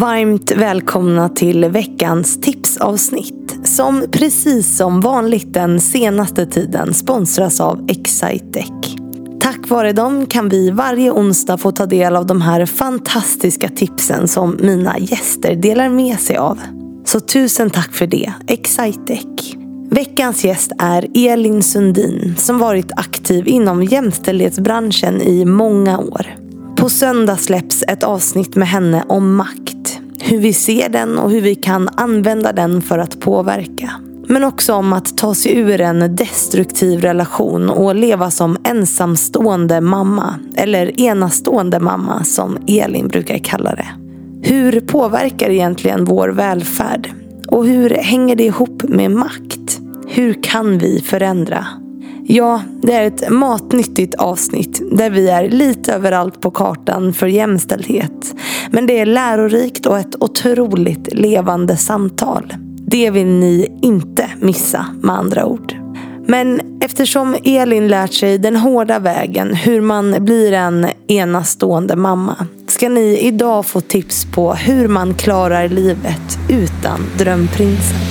Varmt välkomna till veckans tipsavsnitt som precis som vanligt den senaste tiden sponsras av Excitec. Tack vare dem kan vi varje onsdag få ta del av de här fantastiska tipsen som mina gäster delar med sig av. Så tusen tack för det, Excitec. Veckans gäst är Elin Sundin som varit aktiv inom jämställdhetsbranschen i många år. På söndag släpps ett avsnitt med henne om makt. Hur vi ser den och hur vi kan använda den för att påverka. Men också om att ta sig ur en destruktiv relation och leva som ensamstående mamma. Eller enastående mamma som Elin brukar kalla det. Hur påverkar egentligen vår välfärd? Och hur hänger det ihop med makt? Hur kan vi förändra? Ja, det är ett matnyttigt avsnitt där vi är lite överallt på kartan för jämställdhet. Men det är lärorikt och ett otroligt levande samtal. Det vill ni inte missa med andra ord. Men eftersom Elin lärt sig den hårda vägen hur man blir en enastående mamma ska ni idag få tips på hur man klarar livet utan drömprinsen.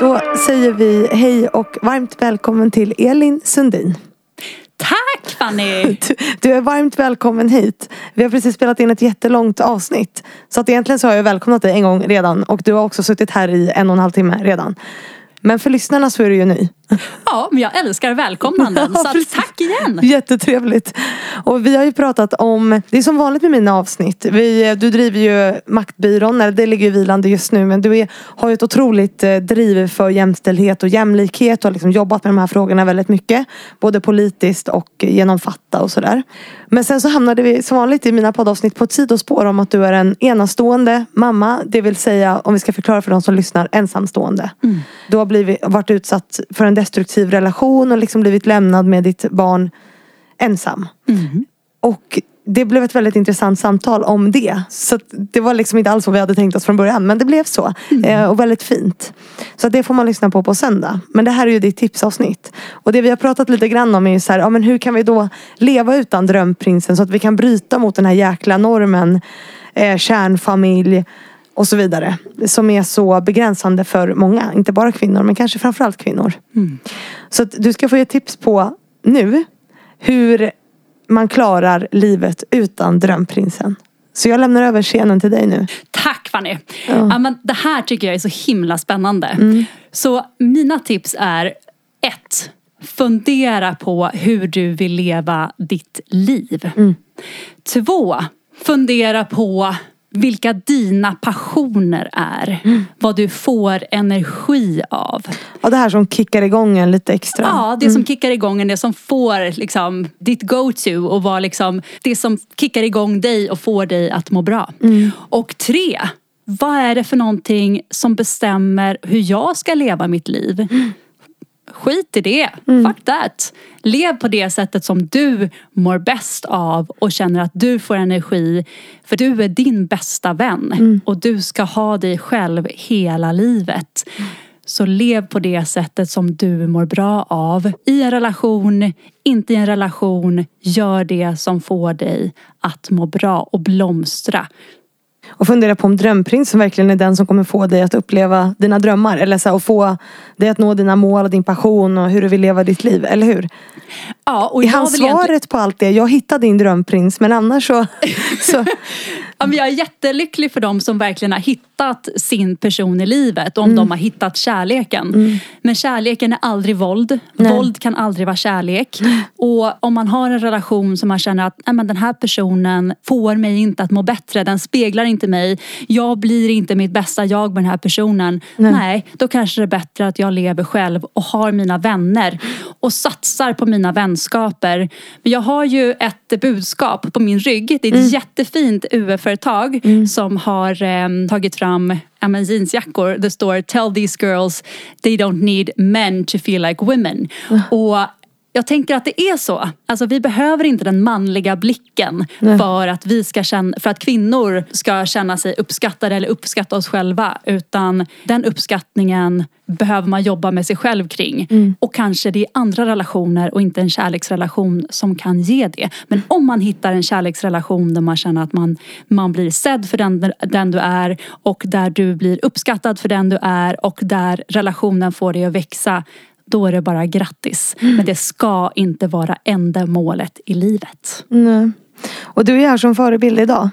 Då säger vi hej och varmt välkommen till Elin Sundin. Tack Fanny! Du, du är varmt välkommen hit. Vi har precis spelat in ett jättelångt avsnitt. Så att egentligen så har jag välkomnat dig en gång redan och du har också suttit här i en och en halv timme redan. Men för lyssnarna så är du ju ny. Ja, men jag älskar välkomnanden. Så tack igen! Jättetrevligt. Och vi har ju pratat om, det är som vanligt med mina avsnitt. Vi, du driver ju Maktbyrån, eller det ligger ju vilande just nu. Men du är, har ju ett otroligt eh, driv för jämställdhet och jämlikhet. Och har liksom jobbat med de här frågorna väldigt mycket. Både politiskt och genom Fatta och sådär. Men sen så hamnade vi som vanligt i mina poddavsnitt på ett sidospår om att du är en enastående mamma. Det vill säga, om vi ska förklara för de som lyssnar, ensamstående. Du har blivit, varit utsatt för en destruktiv relation och liksom blivit lämnad med ditt barn ensam. Och det blev ett väldigt intressant samtal om det. Så det var liksom inte alls vad vi hade tänkt oss från början. Men det blev så. Eh, och väldigt fint. Så det får man lyssna på på söndag. Men det här är ju ditt tipsavsnitt. Och det vi har pratat lite grann om är ju så här, ja, men hur kan vi då leva utan drömprinsen så att vi kan bryta mot den här jäkla normen. Eh, kärnfamilj och så vidare. Som är så begränsande för många. Inte bara kvinnor men kanske framförallt kvinnor. Så att du ska få ge tips på nu hur man klarar livet utan drömprinsen. Så jag lämnar över scenen till dig nu. Tack Fanny! Ja. men det här tycker jag är så himla spännande. Mm. Så mina tips är ett, Fundera på hur du vill leva ditt liv. Mm. Två, Fundera på vilka dina passioner är. Mm. Vad du får energi av. Ja, det här som kickar igång en lite extra. Ja, det som kickar igång en, det som får liksom, ditt go-to och var liksom, det som kickar igång dig och får dig att må bra. Och tre, vad är det för någonting som bestämmer hur jag ska leva mitt liv? Skit i det. Fuck that. Lev på det sättet som du mår bäst av och känner att du får energi. För du är din bästa vän. Och du ska ha dig själv hela livet. Så lev på det sättet som du mår bra av. I en relation, inte i en relation. Gör det som får dig att må bra och blomstra. Och fundera på om drömprinsen verkligen är den som kommer få dig att uppleva dina drömmar. Eller så här, och få dig att nå dina mål och din passion och hur du vill leva ditt liv. Eller hur? Ja, och Är han vill egentligen- svaret på allt det? Jag hittade din drömprins men annars så... så men jag är jättelycklig för dem som verkligen har hittat sin person i livet om de har hittat kärleken. Men kärleken är aldrig våld. Våld kan aldrig vara kärlek. Och om man har en relation som man känner att Nej, men den här personen får mig inte att må bättre, den speglar inte mig. Jag blir inte mitt bästa jag med den här personen. Nej, då kanske det är bättre att jag lever själv och har mina vänner. och satsar på mina vänskaper. Men jag har ju ett budskap på min rygg. Det är ett Mm. jättefint UF-företag som har eh, tagit fram ja, men jeansjackor. Det står Tell these girls they don't need men to feel like women. Och jag tänker att det är så. Alltså vi behöver inte den manliga blicken för att, vi ska känna, för att kvinnor ska känna sig uppskattade eller uppskatta oss själva. Utan den uppskattningen behöver man jobba med sig själv kring. Och kanske det är andra relationer och inte en kärleksrelation som kan ge det. Men om man hittar en kärleksrelation där man känner att man, man blir sedd för den, den du är och där du blir uppskattad för den du är och där relationen får dig att växa då är det bara grattis. Men det ska inte vara enda målet i livet. Nej. Och du är här som förebild idag.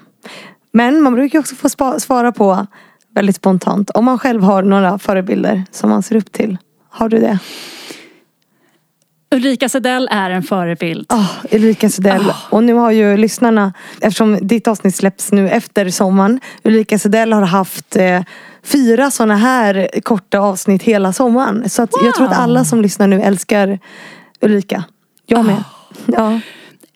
Men man brukar också få svara på väldigt spontant. Om man själv har några förebilder som man ser upp till. Har du det? Ulrika Sedell är en förebild. Oh, Ulrika Sedell. Och nu har ju lyssnarna, eftersom ditt avsnitt släpps nu efter sommaren. Ulrika Sedell har haft eh, fyra sådana här korta avsnitt hela sommaren. Så att jag tror att alla som lyssnar nu älskar Ulrika. Jag med. Ja.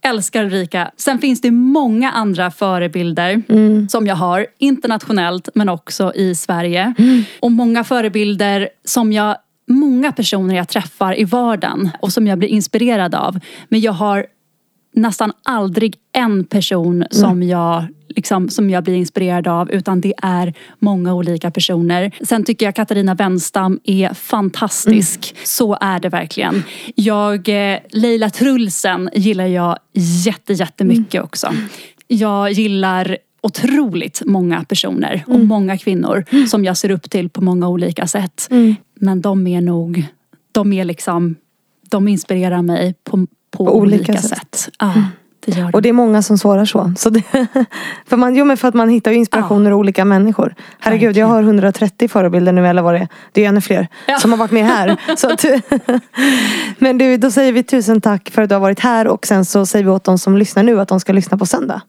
Älskar Ulrika. Sen finns det många andra förebilder som jag har internationellt men också i Sverige. Och många förebilder som jag Många personer jag träffar i vardagen och som jag blir inspirerad av. Men jag har nästan aldrig en person som jag liksom, som jag blir inspirerad av utan det är många olika personer. Sen tycker jag Katarina Wenstam är fantastisk. Så är det verkligen. Jag, eh, Leila Trulsen gillar jag jätte, jättemycket också. Jag gillar otroligt många personer och många kvinnor som jag ser upp till på många olika sätt. Men de är nog, de är liksom, de inspirerar mig på, på, På olika olika, sätt. sätt. Ja, det gör. Och det är många som svarar så. så det, för, man, jo, men för att man hittar ju inspirationer i olika människor. Herregud, jag har 130 förebilder nu eller vad det är. Det är ännu fler Ja. som har varit med här. så att, men du, då säger vi tusen tack för att du har varit här och sen så säger vi åt de som lyssnar nu att de ska lyssna på söndag.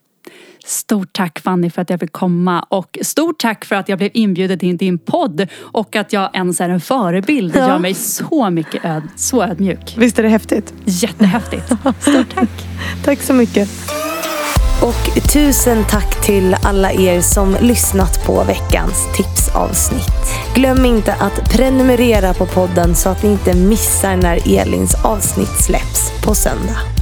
Stort tack Fanny för att jag fick komma och stort tack för att jag blev inbjuden till din podd och att jag ens är en förebild. Det Ja. gör mig så mycket öd, så ödmjuk. Visst är det häftigt? Jättehäftigt. Stort tack. Tack så mycket. Och tusen tack till alla er som lyssnat på veckans tipsavsnitt. Glöm inte att prenumerera på podden så att ni inte missar när Elins avsnitt släpps på söndag.